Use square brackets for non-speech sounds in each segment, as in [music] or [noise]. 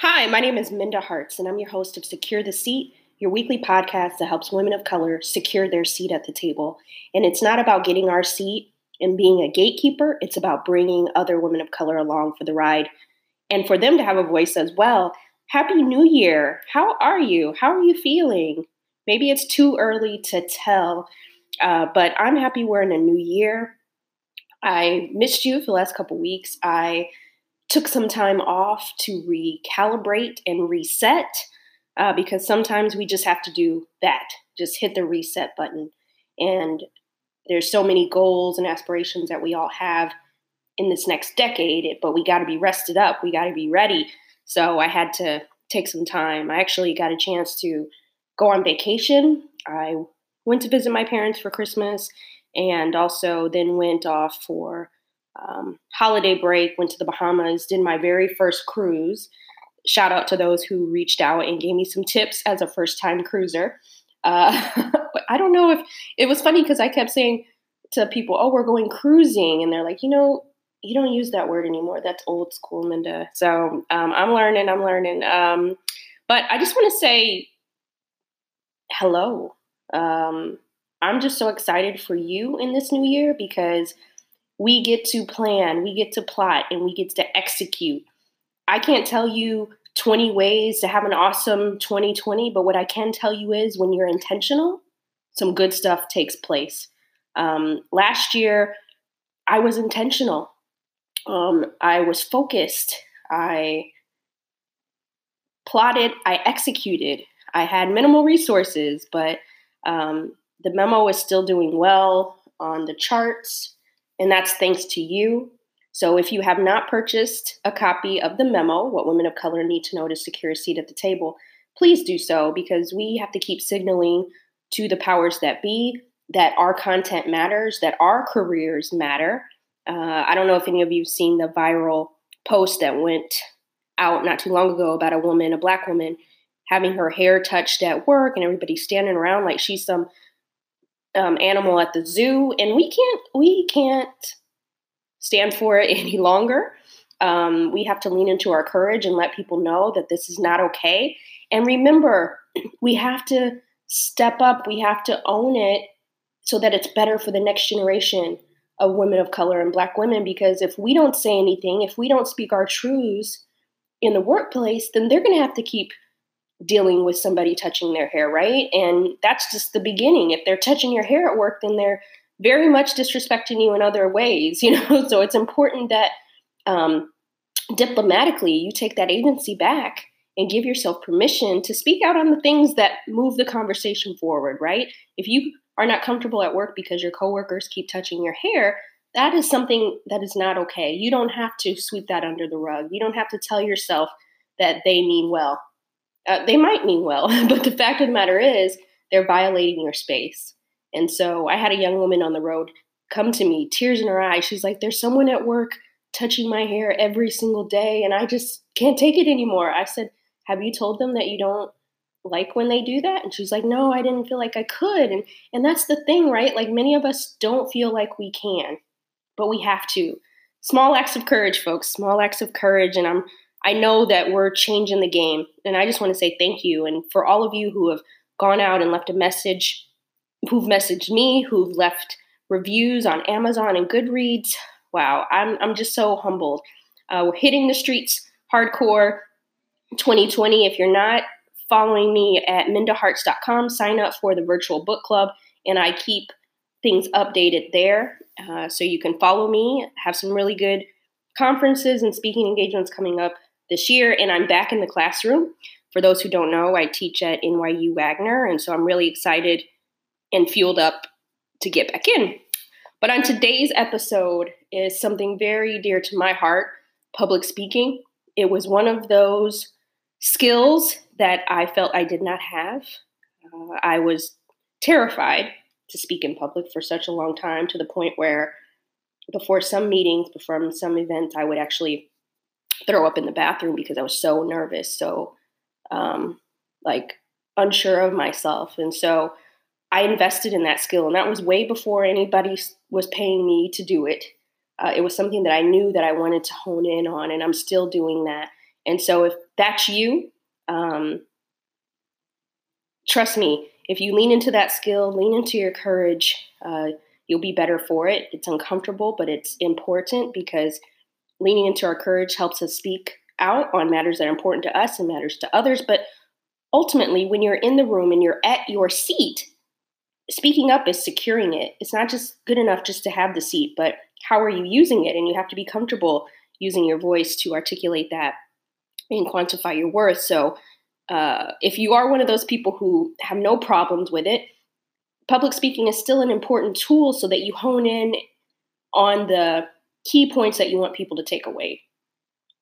Hi, my name is Minda Harts, and I'm your host of Secure the Seat, your weekly podcast that helps women of color secure their seat at the table. And it's not about getting our seat and being a gatekeeper, it's about bringing other women of color along for the ride and for them to have a voice as well. Happy New Year! How are you? How are you feeling? Maybe it's too early to tell, uh, but I'm happy we're in a new year. I missed you for the last couple weeks. I took some time off to recalibrate and reset uh, because sometimes we just have to do that, just hit the reset button. And there's so many goals and aspirations that we all have in this next decade, but we got to be rested up. We got to be ready. So I had to take some time. I actually got a chance to go on vacation. I went to visit my parents for Christmas and also then went off for um, holiday break, went to the Bahamas, did my very first cruise. Shout out to those who reached out and gave me some tips as a first time cruiser. Uh, [laughs] I don't know if it was funny because I kept saying to people, "Oh, we're going cruising," and they're like, "You know, you don't use that word anymore. That's old school, Minda." So um, I'm learning. I'm learning. Um, but I just want to say hello. Um, I'm just so excited for you in this new year because we get to plan, we get to plot, and we get to execute. I can't tell you 20 ways to have an awesome 2020, but what I can tell you is when you're intentional, some good stuff takes place. Um, last year, I was intentional. Um, I was focused. I plotted. I executed. I had minimal resources, but um, the memo is still doing well on the charts, and that's thanks to you. So if you have not purchased a copy of the memo, What Women of Color Need to Know to Secure a Seat at the Table, please do so because we have to keep signaling to the powers that be that our content matters, that our careers matter. Uh, I don't know if any of you have seen the viral post that went out not too long ago about a woman, a black woman, having her hair touched at work and everybody standing around like she's some um, animal at the zoo. And we can't, we can't stand for it [laughs] any longer. Um, we have to lean into our courage and let people know that this is not okay. And remember, [clears throat] we have to step up, we have to own it so that it's better for the next generation of women of color and black women. Because if we don't say anything, if we don't speak our truths in the workplace, then they're going to have to keep dealing with somebody touching their hair, right? And that's just the beginning. If they're touching your hair at work, then they're very much disrespecting you in other ways, [laughs] you know. so it's important that um, diplomatically you take that agency back and give yourself permission to speak out on the things that move the conversation forward, right? If you are not comfortable at work because your coworkers keep touching your hair, that is something that is not okay. You don't have to sweep that under the rug. You don't have to tell yourself that they mean well. Uh, they might mean well, [laughs] but the fact of the matter is they're violating your space. And so I had a young woman on the road come to me, tears in her eyes. She's like, There's someone at work touching my hair every single day, and I just can't take it anymore. I said, Have you told them that you don't like when they do that? And she's like, No, I didn't feel like I could. And and that's the thing, right? Like many of us don't feel like we can, but we have to. Small acts of courage, folks. Small acts of courage. And I'm I know that we're changing the game. And I just want to say thank you. And for all of you who have gone out and left a message who've messaged me, who've left reviews on Amazon and Goodreads. Wow, I'm, I'm just so humbled. Uh, we're hitting the streets hardcore 2020. If you're not following me at mindaharts.com, sign up for the virtual book club, and I keep things updated there. Uh, so you can follow me, have some really good conferences and speaking engagements coming up this year. And I'm back in the classroom. For those who don't know, I teach at NYU Wagner, and so I'm really excited and fueled up to get back in. But on today's episode is something very dear to my heart public speaking. It was one of those skills that I felt I did not have. Uh, I was terrified to speak in public for such a long time to the point where before some meetings, before some events, I would actually throw up in the bathroom because I was so nervous, so um, like unsure of myself. And so I invested in that skill, and that was way before anybody was paying me to do it. Uh, it was something that I knew that I wanted to hone in on, and I'm still doing that. And so, if that's you. Um, trust me, if you lean into that skill, lean into your courage, uh, you'll be better for it. It's uncomfortable, but it's important because leaning into our courage helps us speak out on matters that are important to us and matters to others. But ultimately, when you're in the room and you're at your seat, speaking up is securing it. It's not just good enough just to have the seat, but how are you using it? And you have to be comfortable using your voice to articulate that and quantify your worth. So, uh, if you are one of those people who have no problems with it, public speaking is still an important tool so that you hone in on the key points that you want people to take away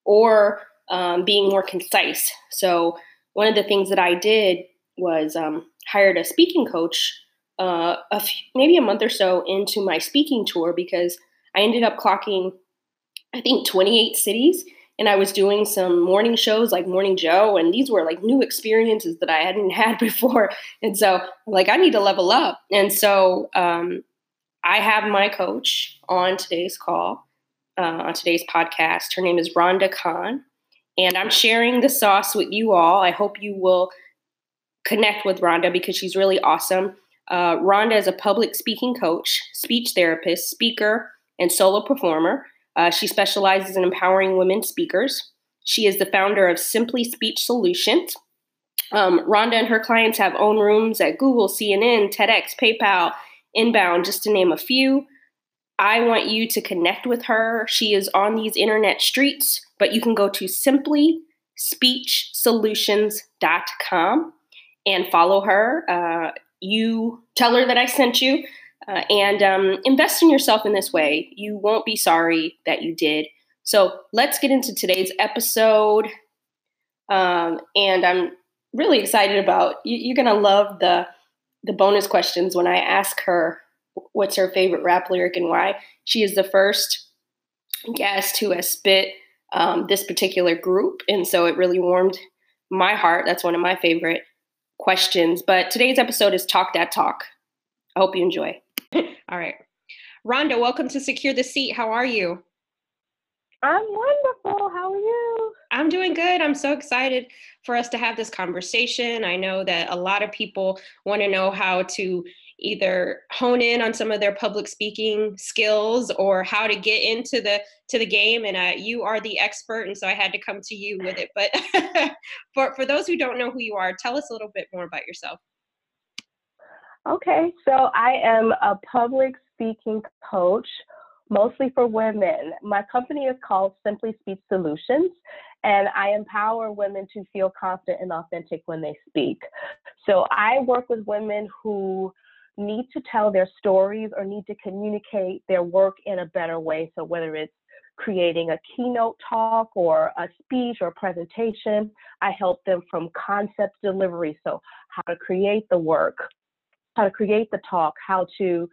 or um, being more concise. So, one of the things that I did was um, hired a speaking coach uh, a few, maybe a month or so into my speaking tour because I ended up clocking, I think, 28 cities. And I was doing some morning shows like Morning Joe, and these were like new experiences that I hadn't [laughs] had before. And so, like, I need to level up. And so, um, I have my coach on today's call, uh, on today's podcast. Her name is Rhonda Khan. And I'm sharing the sauce with you all. I hope you will connect with Rhonda because she's really awesome. Uh, Rhonda is a public speaking coach, speech therapist, speaker, and solo performer. Uh, she specializes in empowering women speakers. She is the founder of Simply Speech Solutions. Um, Rhonda and her clients have own rooms at Google, CNN, TEDx, PayPal, Inbound, just to name a few. I want you to connect with her. She is on these internet streets, but you can go to simplyspeechsolutions.com and follow her. Uh, you tell her that I sent you uh, and um, invest in yourself in this way. You won't be sorry that you did. So let's get into today's episode. Um, and I'm really excited about you, are gonna love the the bonus questions when I ask her what's her favorite rap lyric and why. She is the first guest who has spit um, this particular group, and so it really warmed my heart. That's one of my favorite questions. But today's episode is Talk That Talk. I hope you enjoy. [laughs] All right. Rhonda, welcome to Secure the Seat. How are you? I'm wonderful. How are you? I'm doing good. I'm so excited for us to have this conversation. I know that a lot of people want to know how to either hone in on some of their public speaking skills or how to get into the to the game and uh, you are the expert and so i had to come to you with it but [laughs] for for those who don't know who you are tell us a little bit more about yourself Okay, so I am a public speaking coach, mostly for women. My company is called Simply Speech Solutions, and I empower women to feel confident and authentic when they speak. So I work with women who need to tell their stories or need to communicate their work in a better way. So whether it's creating a keynote talk or a speech or presentation, I help them from concept delivery. So how to create the work, how to create the talk, how to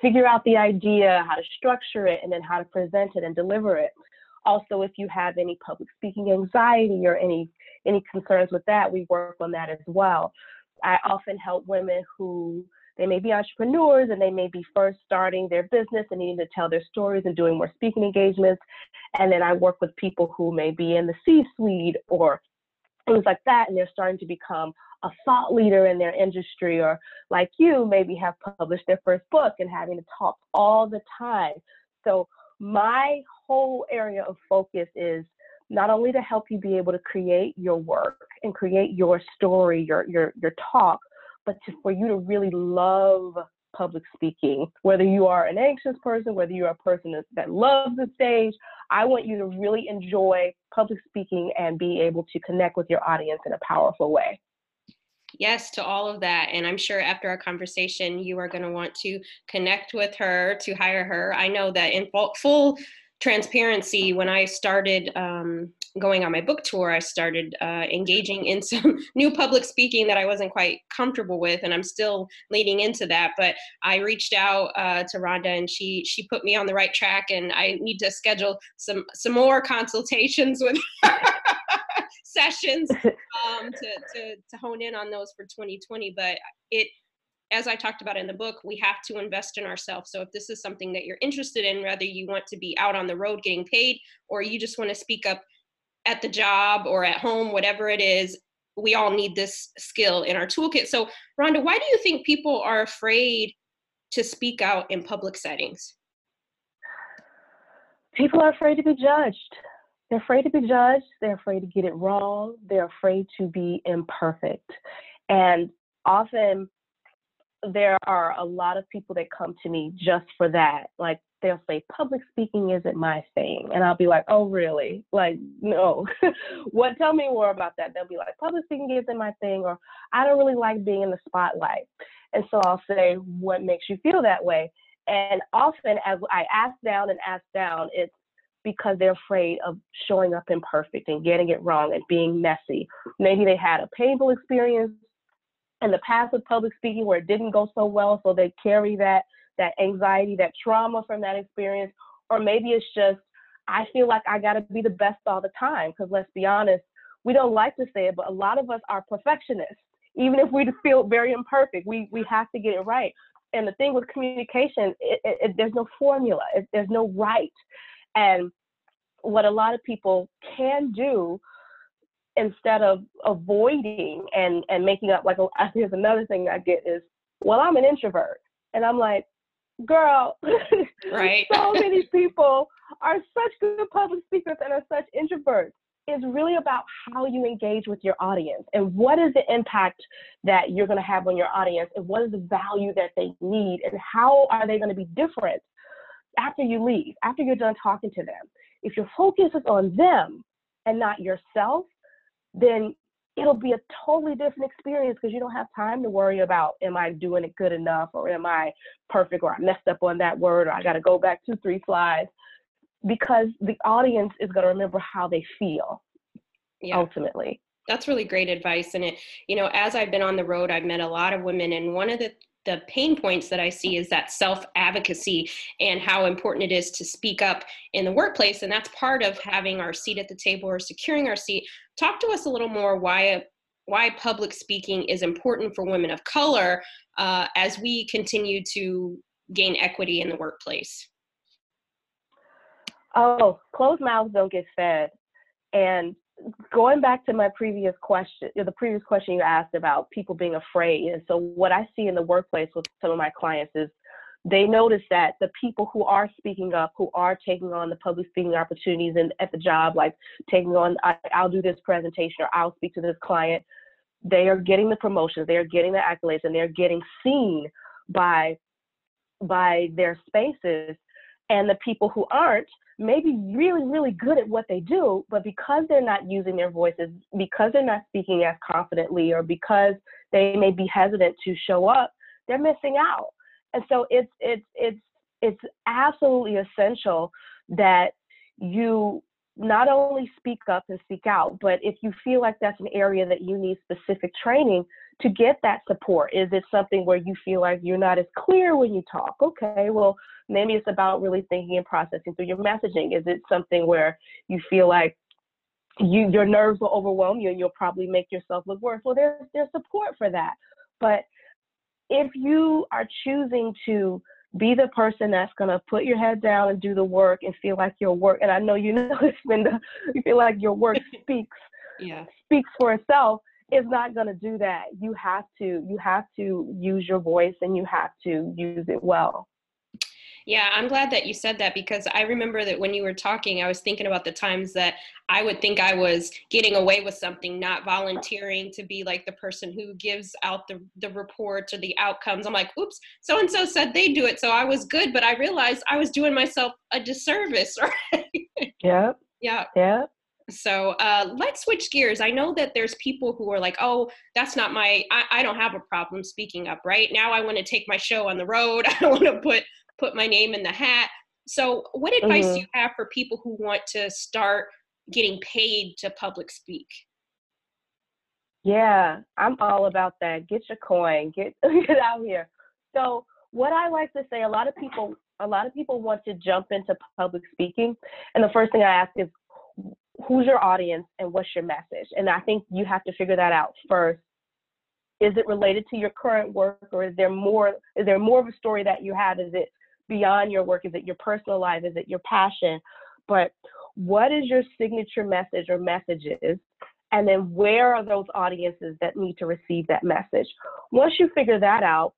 figure out the idea, how to structure it, and then how to present it and deliver it. Also, if you have any public speaking anxiety or any any concerns with that, we work on that as well. I often help women who they may be entrepreneurs and they may be first starting their business and needing to tell their stories and doing more speaking engagements. And then I work with people who may be in the C-suite or things like that, and they're starting to become a thought leader in their industry, or like you, maybe have published their first book and having to talk all the time. So, my whole area of focus is not only to help you be able to create your work and create your story, your your your talk, but to, for you to really love public speaking. Whether you are an anxious person, whether you're a person that, that loves the stage, I want you to really enjoy public speaking and be able to connect with your audience in a powerful way yes to all of that. And I'm sure after our conversation, you are going to want to connect with her to hire her. I know that in full, transparency, when I started um, going on my book tour, I started uh, engaging in [laughs] some new public speaking that I wasn't quite comfortable with, and I'm still leading into that. But I reached out uh, to Rhonda, and she she put me on the right track, and I need to schedule some some more consultations with [laughs] sessions [laughs] um, to, to, to hone in on those for 2020. But it, as I talked about in the book, we have to invest in ourselves. So if this is something that you're interested in, whether you want to be out on the road getting paid or you just want to speak up at the job or at home, whatever it is, we all need this skill in our toolkit. So, Rhonda, why do you think people are afraid to speak out in public settings? People are afraid to be judged. They're afraid to be judged. They're afraid to get it wrong. They're afraid to be imperfect. And often there are a lot of people that come to me just for that. Like they'll say, public speaking isn't my thing. And I'll be like, oh, really? Like, no. [laughs] what? Tell me more about that. They'll be like, public speaking isn't my thing, or I don't really like being in the spotlight. And so I'll say, what makes you feel that way? And often as I ask down and ask down, it's because they're afraid of showing up imperfect and getting it wrong and being messy. Maybe they had a painful experience in the past with public speaking where it didn't go so well, so they carry that that anxiety, that trauma from that experience, or maybe it's just I feel like I got to be the best all the time because let's be honest, we don't like to say it, but a lot of us are perfectionists. Even if we feel very imperfect, we we have to get it right. And the thing with communication, it, it, it, there's no formula, there's no right. And what a lot of people can do instead of avoiding and and making up like oh, [laughs] here's another thing I get is well I'm an introvert and I'm like girl [laughs] right. so [laughs] many people are such good public speakers and are such introverts. It's really about how you engage with your audience and what is the impact that you're going to have on your audience and what is the value that they need and how are they going to be different after you leave after you're done talking to them. If your focus is on them and not yourself then it'll be a totally different experience because you don't have time to worry about am I doing it good enough or am I perfect or I messed up on that word or I got to go back two, three slides because the audience is going to remember how they feel yeah. ultimately. That's really great advice. And it, you know, as I've been on the road, I've met a lot of women, and one of the the pain points that I see is that self advocacy and how important it is to speak up in the workplace. And that's part of having our seat at the table or securing our seat. Talk to us a little more why why public speaking is important for women of color uh, as we continue to gain equity in the workplace. Oh, closed mouths don't get fed. And going back to my previous question, the previous question you asked about people being afraid. And so, what I see in the workplace with some of my clients is they notice that the people who are speaking up, who are taking on the public speaking opportunities and at the job, like taking on, I, I'll do this presentation or I'll speak to this client, they are getting the promotions, they are getting the accolades, and they're getting seen by by their spaces. And the people who aren't, may be really, really good at what they do, but because they're not using their voices, because they're not speaking as confidently, or because they may be hesitant to show up, they're missing out. And so it's it's it's it's absolutely essential that you not only speak up and speak out, but if you feel like that's an area that you need specific training to get that support, is it something where you feel like you're not as clear when you talk? Okay, well, maybe it's about really thinking and processing through your messaging. Is it something where you feel like you your nerves will overwhelm you and you'll probably make yourself look worse? Well, there's there's support for that. But if you are choosing to be the person that's going to put your head down and do the work and feel like your work and i know you [laughs] know it's been the, you feel like your work [laughs] speaks yeah. speaks for itself is not going to do that. You have to you have to use your voice and you have to use it well yeah, I'm glad that you said that because I remember that when you were talking, I was thinking about the times that I would think I was getting away with something, not volunteering to be like the person who gives out the, the reports or the outcomes. I'm like, oops, so and so said they do it. So I was good, but I realized I was doing myself a disservice, [laughs] right? Yeah. Yeah. Yeah. So uh, let's switch gears. I know that there's people who are like, oh, that's not my, I, I don't have a problem speaking up, right? Now I want to take my show on the road. [laughs] I don't want to put put my name in the hat. So, what advice mm-hmm. do you have for people who want to start getting paid to public speak? Yeah, I'm all about that. Get your coin, get [laughs] get out here. So, what I like to say, a lot of people, a lot of people want to jump into public speaking, and the first thing I ask is, who's your audience and what's your message? And I think you have to figure that out first. Is it related to your current work, or is there more? Is there more of a story that you have? Is it beyond your work? Is it your personal life? Is it your passion? But what is your signature message or messages and then where are those audiences that need to receive that message once you figure that out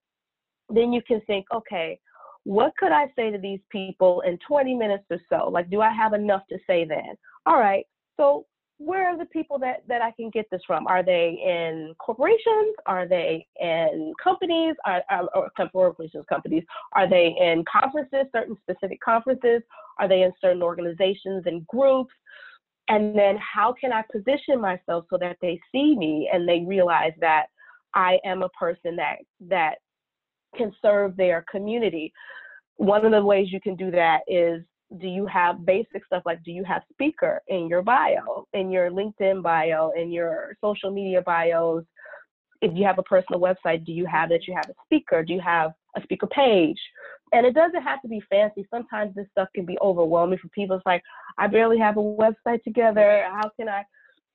then you can think okay what could i say to these people in 20 minutes or so like do i have enough to say then all right so where are the people that that I can get this from? Are they in corporations? Are they in companies? Are, are or corporations, companies? Are they in conferences, certain specific conferences? Are they in certain organizations and groups? And then how can I position myself so that they see me and they realize that I am a person that that can serve their community? One of the ways you can do that is do you have basic stuff? Like do you have speaker in your bio in your linkedin bio in your social media bios? If you have a personal website do you have that you have a speaker. Do you have a speaker page? And it doesn't have to be fancy. Sometimes this stuff can be overwhelming for people. It's like i barely have a website together. How can i?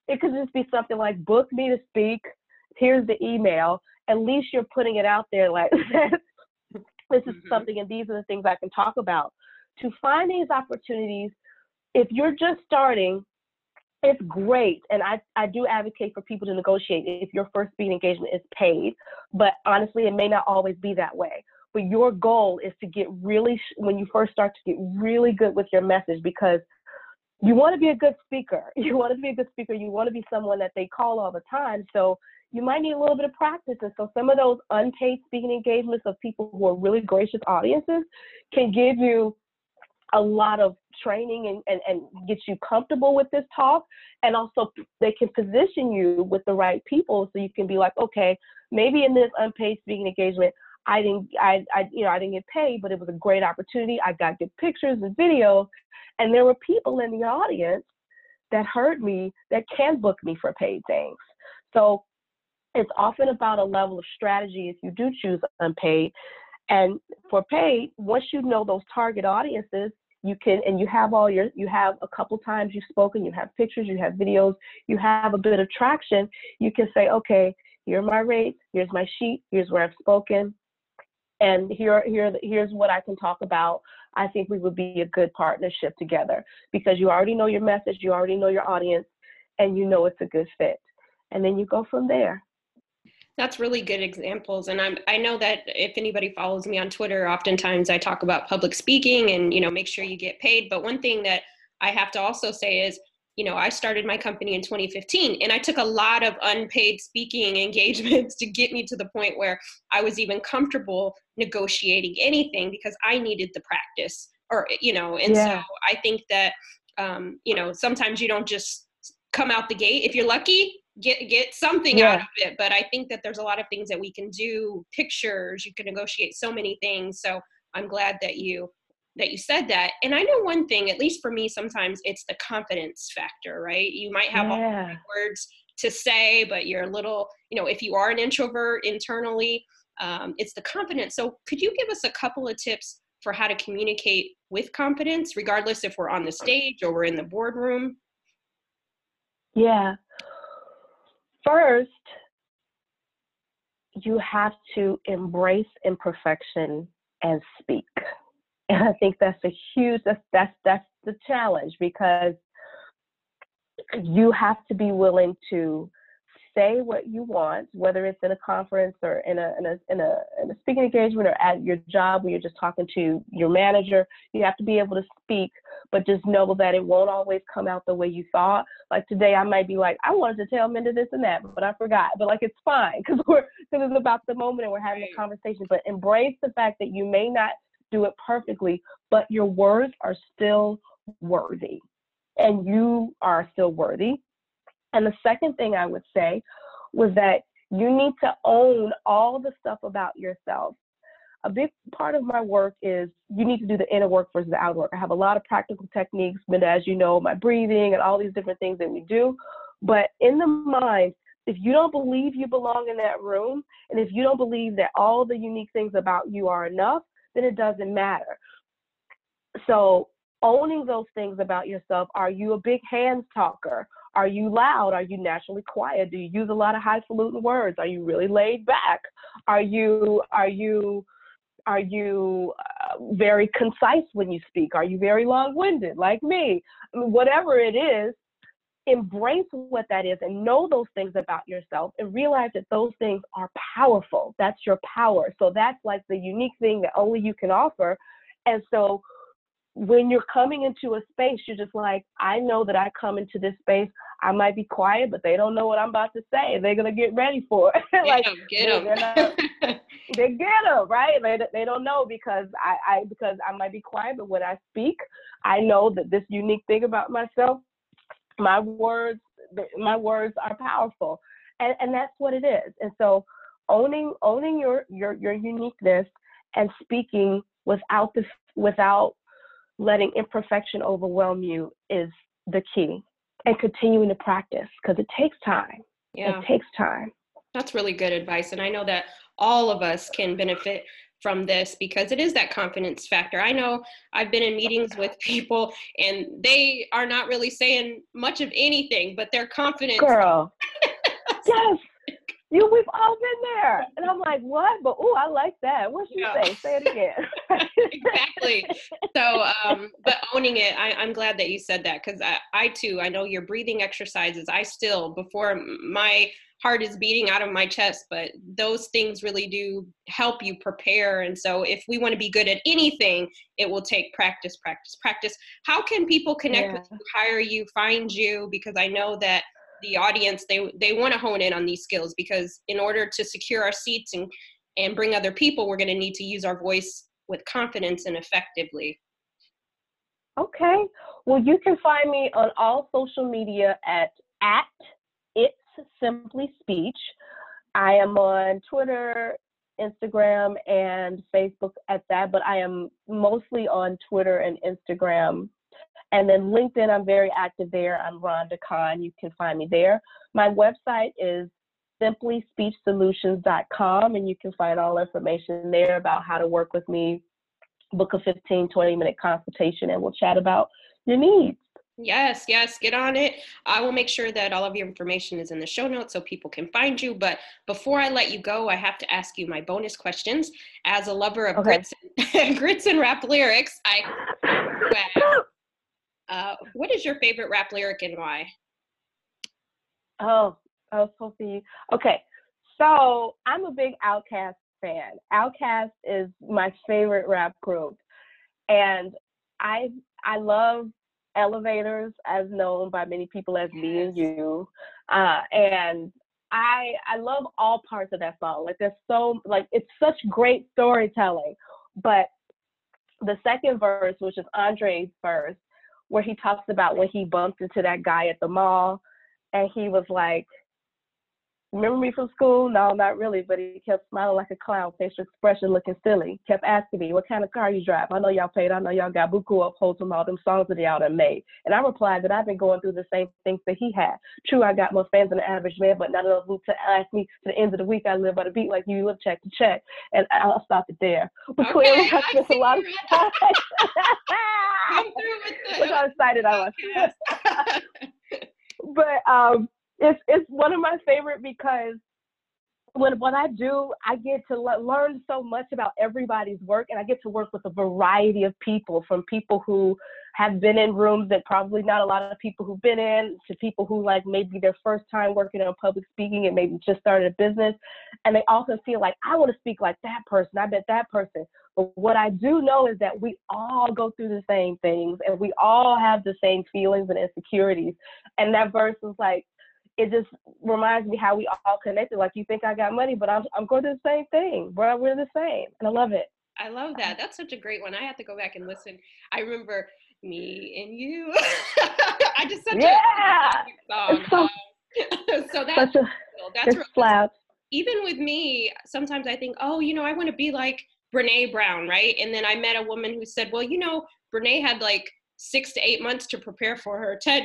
It could just be something like book me to speak. Here's the email. At least you're putting it out there like [laughs] this is mm-hmm. something and these are the things i can talk about to find these opportunities, if you're just starting, it's great. And I, I do advocate for people to negotiate if your first speaking engagement is paid. But honestly, it may not always be that way. But your goal is to get really, when you first start to get really good with your message because you want to [laughs] be a good speaker. You want to be a good speaker. You want to be someone that they call all the time. So you might need a little bit of practice. And so some of those unpaid speaking engagements of people who are really gracious audiences can give you a lot of training and, and, and get you comfortable with this talk and also they can position you with the right people so you can be like okay maybe in this unpaid speaking engagement i didn't i, I you know i didn't get paid but it was a great opportunity. I got good pictures and videos and there were people in the audience that heard me that can book me for paid things. So it's often about a level of strategy if you do choose unpaid and for paid, once you know those target audiences, you can and you have all your you have a couple times you've spoken, you have pictures, you have videos, you have a bit of traction, you can say, okay, here are my rates, here's my sheet, here's where I've spoken, and here here here's what I can talk about. I think we would be a good partnership together because you already know your message, you already know your audience, and you know it's a good fit. And then you go from there that's really good examples. And i'm i know that if anybody follows me on twitter oftentimes i talk about public speaking and you know make sure you get paid. But one thing that i have to also say is you know i started my company in 2015 and i took a lot of unpaid speaking [laughs] engagements to get me to the point where i was even comfortable negotiating anything because i needed the practice or you know and yeah. so i think that um, you know sometimes you don't just come out the gate. If you're lucky get get something yeah. out of it but i think that there's a lot of things that we can do pictures you can negotiate so many things so i'm glad that you that you said that. And i know one thing at least for me sometimes it's the confidence factor right? You might have yeah. all the right words to say but you're a little you know if you are an introvert internally um, it's the confidence. So could you give us a couple of tips for how to communicate with confidence regardless if we're on the stage or we're in the boardroom? Yeah first, you have to embrace imperfection and speak. [laughs] And I think that's a huge that's that's that's the challenge because you have to be willing to say what you want, whether it's in a conference or in a, in a, in a, in a speaking engagement or at your job where you're just talking to your manager. You have to be able to speak, but just know that it won't always come out the way you thought. Like today, I might be like, I wanted to tell Minda this and that, but I forgot. But like, it's fine [laughs] because we're because it's about the moment and we're having a conversation. But embrace the fact that you may not do it perfectly, but your words are still worthy, and you are still worthy and the second thing I would say was that you need to own all the stuff about yourself. A big part of my work is you need to do the inner work versus the outer work. I have a lot of practical techniques, but as you know, my breathing and all these different things that we do. But in the mind, if you don't believe you belong in that room, and if you don't believe that all the unique things about you are enough, then it doesn't matter. So owning those things about yourself. Are you a big hands talker? Are you loud? Are you naturally quiet? Do you use a lot of highfalutin words? Are you really laid back? Are you are you Are you uh, very concise when you speak? Are you very long winded like me? I mean, whatever it is, embrace what that is and know those things about yourself and realize that those things are powerful. That's your power. So that's like the unique thing that only you can offer. And so when you're coming into a space, you're just like, I know that I come into this space. I might be quiet, but they don't know what I'm about to say. They're gonna get ready for it. [laughs] like get them, get them. they get them right. They, they don't know because I, I because I might be quiet, but when I speak, I know that this unique thing about myself, my words, my words are powerful, and and that's what it is. And so owning owning your your your uniqueness and speaking without this without letting imperfection overwhelm you is the key and continuing to practice because it takes time. Yeah. It takes time. That's really good advice. And I know that all of us can benefit from this because it is that confidence factor. I know I've been in meetings with [laughs] people and they are not really saying much of anything, but they're confident. Girl. [laughs] yes. You, we've all been there. And I'm like, what? But oh, I like that. What you yeah. say? Say it again. [laughs] exactly. So, um, but owning it, I, I'm glad that you said that because I, I too, I know your breathing exercises. I still, before my heart is beating out of my chest, but those things really do help you prepare. And so, if we want to be good at anything, it will take practice, practice, practice. How can people connect yeah. with you, hire you, find you? Because I know that the audience they they want to hone in on these skills because in order to secure our seats and and bring other people we're going to need to use our voice with confidence and effectively. Okay. Well you can find me on all social media at at it's simply speech. I am on twitter instagram and facebook at that but i am mostly on twitter and instagram and then LinkedIn, I'm very active there. I'm Rhonda Khan. You can find me there. My website is simplyspeechsolutions.com, and you can find all information there about how to work with me, book a 15, 20 minute consultation, and we'll chat about your needs. Yes, yes, get on it. I will make sure that all of your information is in the show notes so people can find you. But before I let you go, I have to ask you my bonus questions. As a lover of okay. grits, [laughs] grits and rap lyrics, I [gasps] Uh, what is your favorite rap lyric and why? Oh, oh, Sophie. Okay, so I'm a big OutKast fan. OutKast is my favorite rap group, and I I love elevators, as known by many people as yes. me and you, uh, and I I love all parts of that song. Like there's so like it's such great storytelling, but the second verse, which is Andre's verse, where he talks about when he bumped into that guy at the mall and he was like, Remember me from school? No, not really, but he kept smiling like a clown, facial expression looking silly. Kept asking me, What kind of car you drive? I know y'all paid, I know y'all got buku upholds from all them songs that y'all done made. And I replied that I've been going through the same things that he had. True, I got more fans than the average man, but none of those to ask me to the end of the week I live by the beat like you live check to check. And I'll stop it there. [laughs] But okay, clearly I spent a lot of time. Look how excited I was. [laughs] [laughs] but um, it's it's one of my favorite because when what I do, I get to le- learn so much about everybody's work, and I get to work with a variety of people, from people who have been in rooms that probably not a lot of people who've been in, to people who like maybe their first time working on public speaking and maybe just started a business, and they also feel like I want to speak like that person. I bet that person. But what I do know is that we all go through the same things, and we all have the same feelings and insecurities. And that verse is like it just reminds me how we all connected. Like you think I got money, but I'm I'm going through the same thing. Bro, we're the same, and I love it. I love that. That's such a great one. I have to go back and listen. I remember me and you. [laughs] I just such yeah. [laughs] a song. So, um, [laughs] so that's a, that's really, slaps. Even with me, sometimes I think, oh, you know, I want to be like Brene Brown, right? And then I met a woman who said, well, you know, Brene had like six to eight months to prepare for her TED.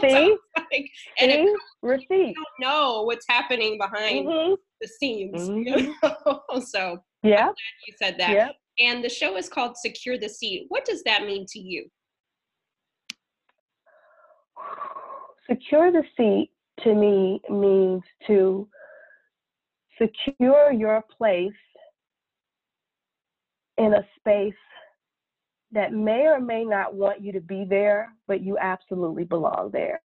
[laughs] See? like, and See? Receipt. You don't know what's happening behind mm-hmm. the scenes. Mm-hmm. You know? [laughs] so yeah, you said that. Yep. And the show is called Secure the Seat. What does that mean to you? [sighs] Secure the seat to me means to secure your place in a space that may or may not want you to be there, but you absolutely belong there.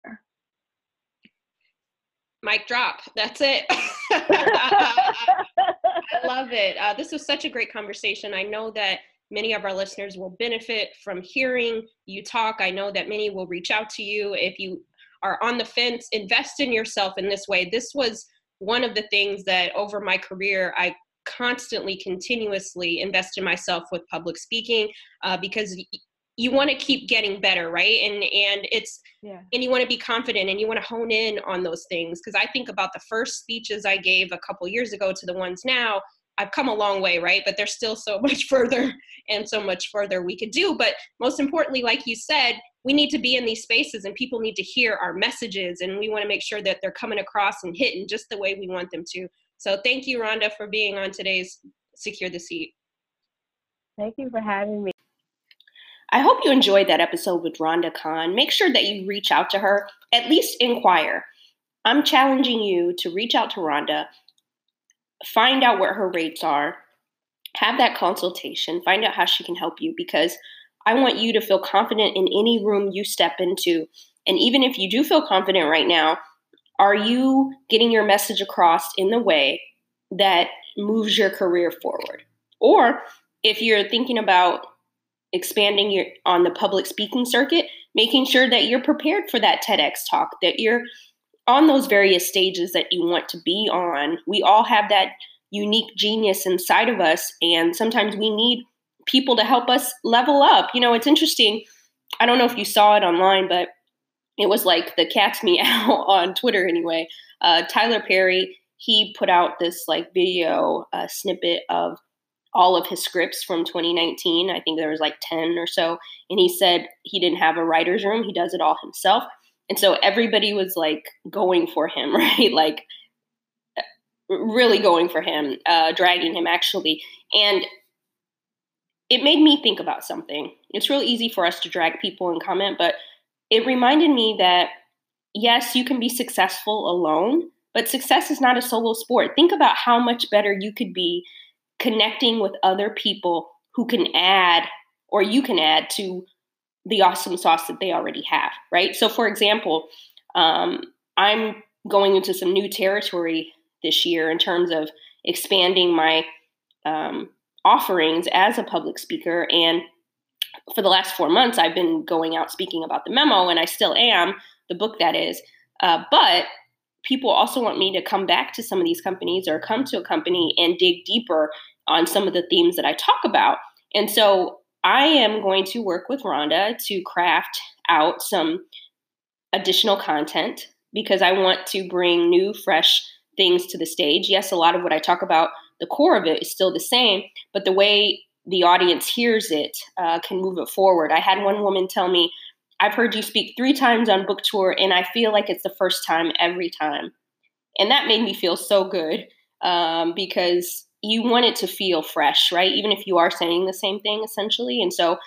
Mic drop. That's it. [laughs] I love it. Uh, this was such a great conversation. I know that many of our listeners will benefit from hearing you talk. I know that many will reach out to you if you are on the fence. Invest in yourself in this way. This was one of the things that over my career I constantly, continuously invest in myself with public speaking uh, because you want to keep getting better right? And and it's yeah. and you want to be confident and you want to hone in on those things. Because i think about the first speeches i gave a couple years ago to the ones now i've come a long way right? But there's still so [laughs] much further and so much further we could do. But most importantly like you said we need to be in these spaces and people need to hear our messages and we want to make sure that they're coming across and hitting just the way we want them to so thank you rhonda for being on today's secure the seat thank you for having me I hope you enjoyed that episode with Rhonda Khan. Make sure that you reach out to her, at least inquire. I'm challenging you to reach out to Rhonda, find out what her rates are, have that consultation, find out how she can help you because I want you to feel confident in any room you step into. And even if you do feel confident right now, are you getting your message across in the way that moves your career forward? Or if you're thinking about expanding your on the public speaking circuit, making sure that you're prepared for that TEDx talk, that you're on those various stages that you want to be on. We all have that unique genius inside of us, and sometimes we need people to help us level up. You know, it's interesting. I don't know if you saw it online, but it was like the cat's meow [laughs] on Twitter anyway. Uh, Tyler Perry, he put out this like video uh, snippet of all of his scripts from 2019. I think there was like 10 or so. And he said he didn't have a writer's room, he does it all himself. And so everybody was like going for him, [laughs] right? Like really going for him, uh, dragging him actually. And it made me think about something. It's real easy for us to drag people and comment, but it reminded me that yes, you can be successful alone, but success is not a solo sport. Think about how much better you could be connecting with other people who can add or you can add to the awesome sauce that they already have, right? So, for example, um, I'm going into some new territory this year in terms of expanding my um, offerings as a public speaker. And for the last four months, I've been going out speaking about the memo, and I still am, the book that is. Uh, but people also want me to come back to some of these companies or come to a company and dig deeper on some of the themes that I talk about. And so I am going to work with Rhonda to craft out some additional content because I want to bring new, fresh things to the stage. Yes, a lot of what I talk about, the core of it is still the same, but the way the audience hears it uh, can move it forward. I had one woman tell me, I've heard you speak three times on book tour, and I feel like it's the first time every time. And that made me feel so good um, because you want it to feel fresh, right? Even if you are saying the same thing essentially. And so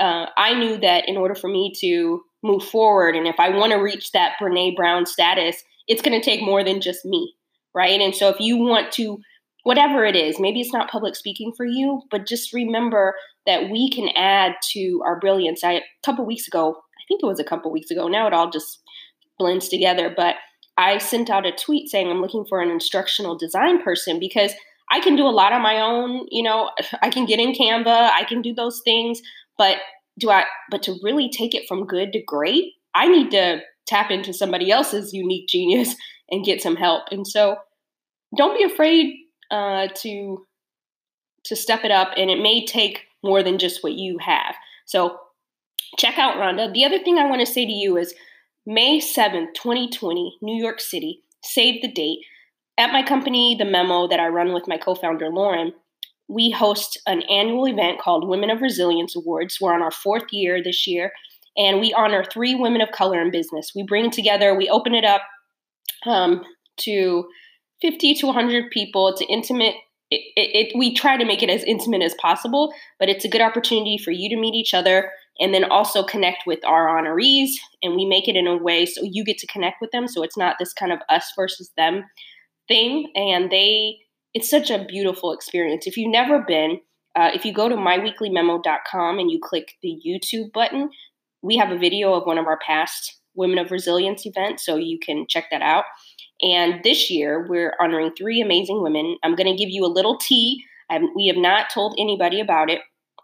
uh, I knew that in order for me to move forward, and if I want to reach that Brene Brown status, it's going to take more than just me, right? And so if you want to, whatever it is, maybe it's not public speaking for you, but just remember that we can add to our brilliance. I, a couple weeks ago, I think it was a couple weeks ago. Now it all just blends together. But I sent out a tweet saying I'm looking for an instructional design person because I can do a lot on my own. You know, [laughs] I can get in Canva, I can do those things. But do I, but to really take it from good to great, I need to tap into somebody else's unique genius [laughs] and get some help. And so don't be afraid uh, to to step it up and it may take more than just what you have. So check out Rhonda. The other thing I want to say to you is May 7th, 2020, New York City, save the date. At my company, The Memo, that I run with my co founder, Lauren, we host an annual event called Women of Resilience Awards. We're on our fourth year this year, and we honor three women of color in business. We bring together, we open it up um, to 50 to 100 people. It's intimate it, it, it, we try to make it as intimate as possible, but it's a good opportunity for you to meet each other, and then also connect with our honorees. And we make it in a way so you get to connect with them. So it's not this kind of us versus them thing. And they, it's such a beautiful experience. If you've never been, uh, if you go to myweeklymemo.com and you click the YouTube button, we have a video of one of our past Women of Resilience events, so you can check that out. And this year, we're honoring three amazing women. I'm going to give you a little tea. we have not told anybody about it.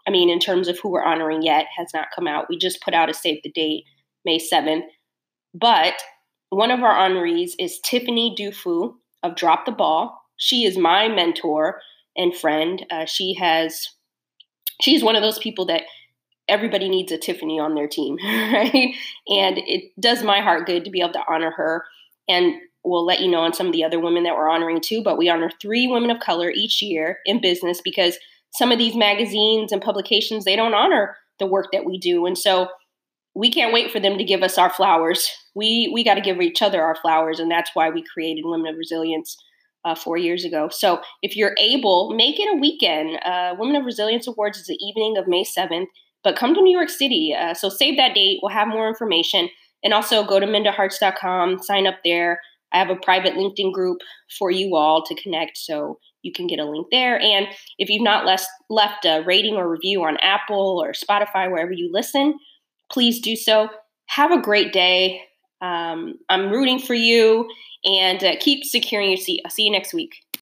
I mean, in terms of who we're honoring yet, has not come out. We just put out a save the date, May 7th. But one of our honorees is Tiffany Dufu of Drop the Ball. She is my mentor and friend. Uh, she has, she's one of those people that everybody needs a Tiffany on their team, [laughs] right? And it does my heart good to be able to honor her. And we'll let you know on some of the other women that we're honoring too. But we honor three women of color each year in business because some of these magazines and publications they don't honor the work that we do, and so we can't wait for them to give us our flowers. We we got to give each other our flowers, and that's why we created Women of Resilience uh, four years ago. So if you're able, make it a weekend. Uh, Women of Resilience Awards is the evening of May 7th, but come to New York City. Uh, so save that date. We'll have more information. And also go to mindaharts.com, sign up there. I have a private LinkedIn group for you all to connect. So you can get a link there. And if you've not left, left a rating or review on Apple or Spotify, wherever you listen, please do so. Have a great day. Um, I'm rooting for you and uh, keep securing your seat. I'll see you next week.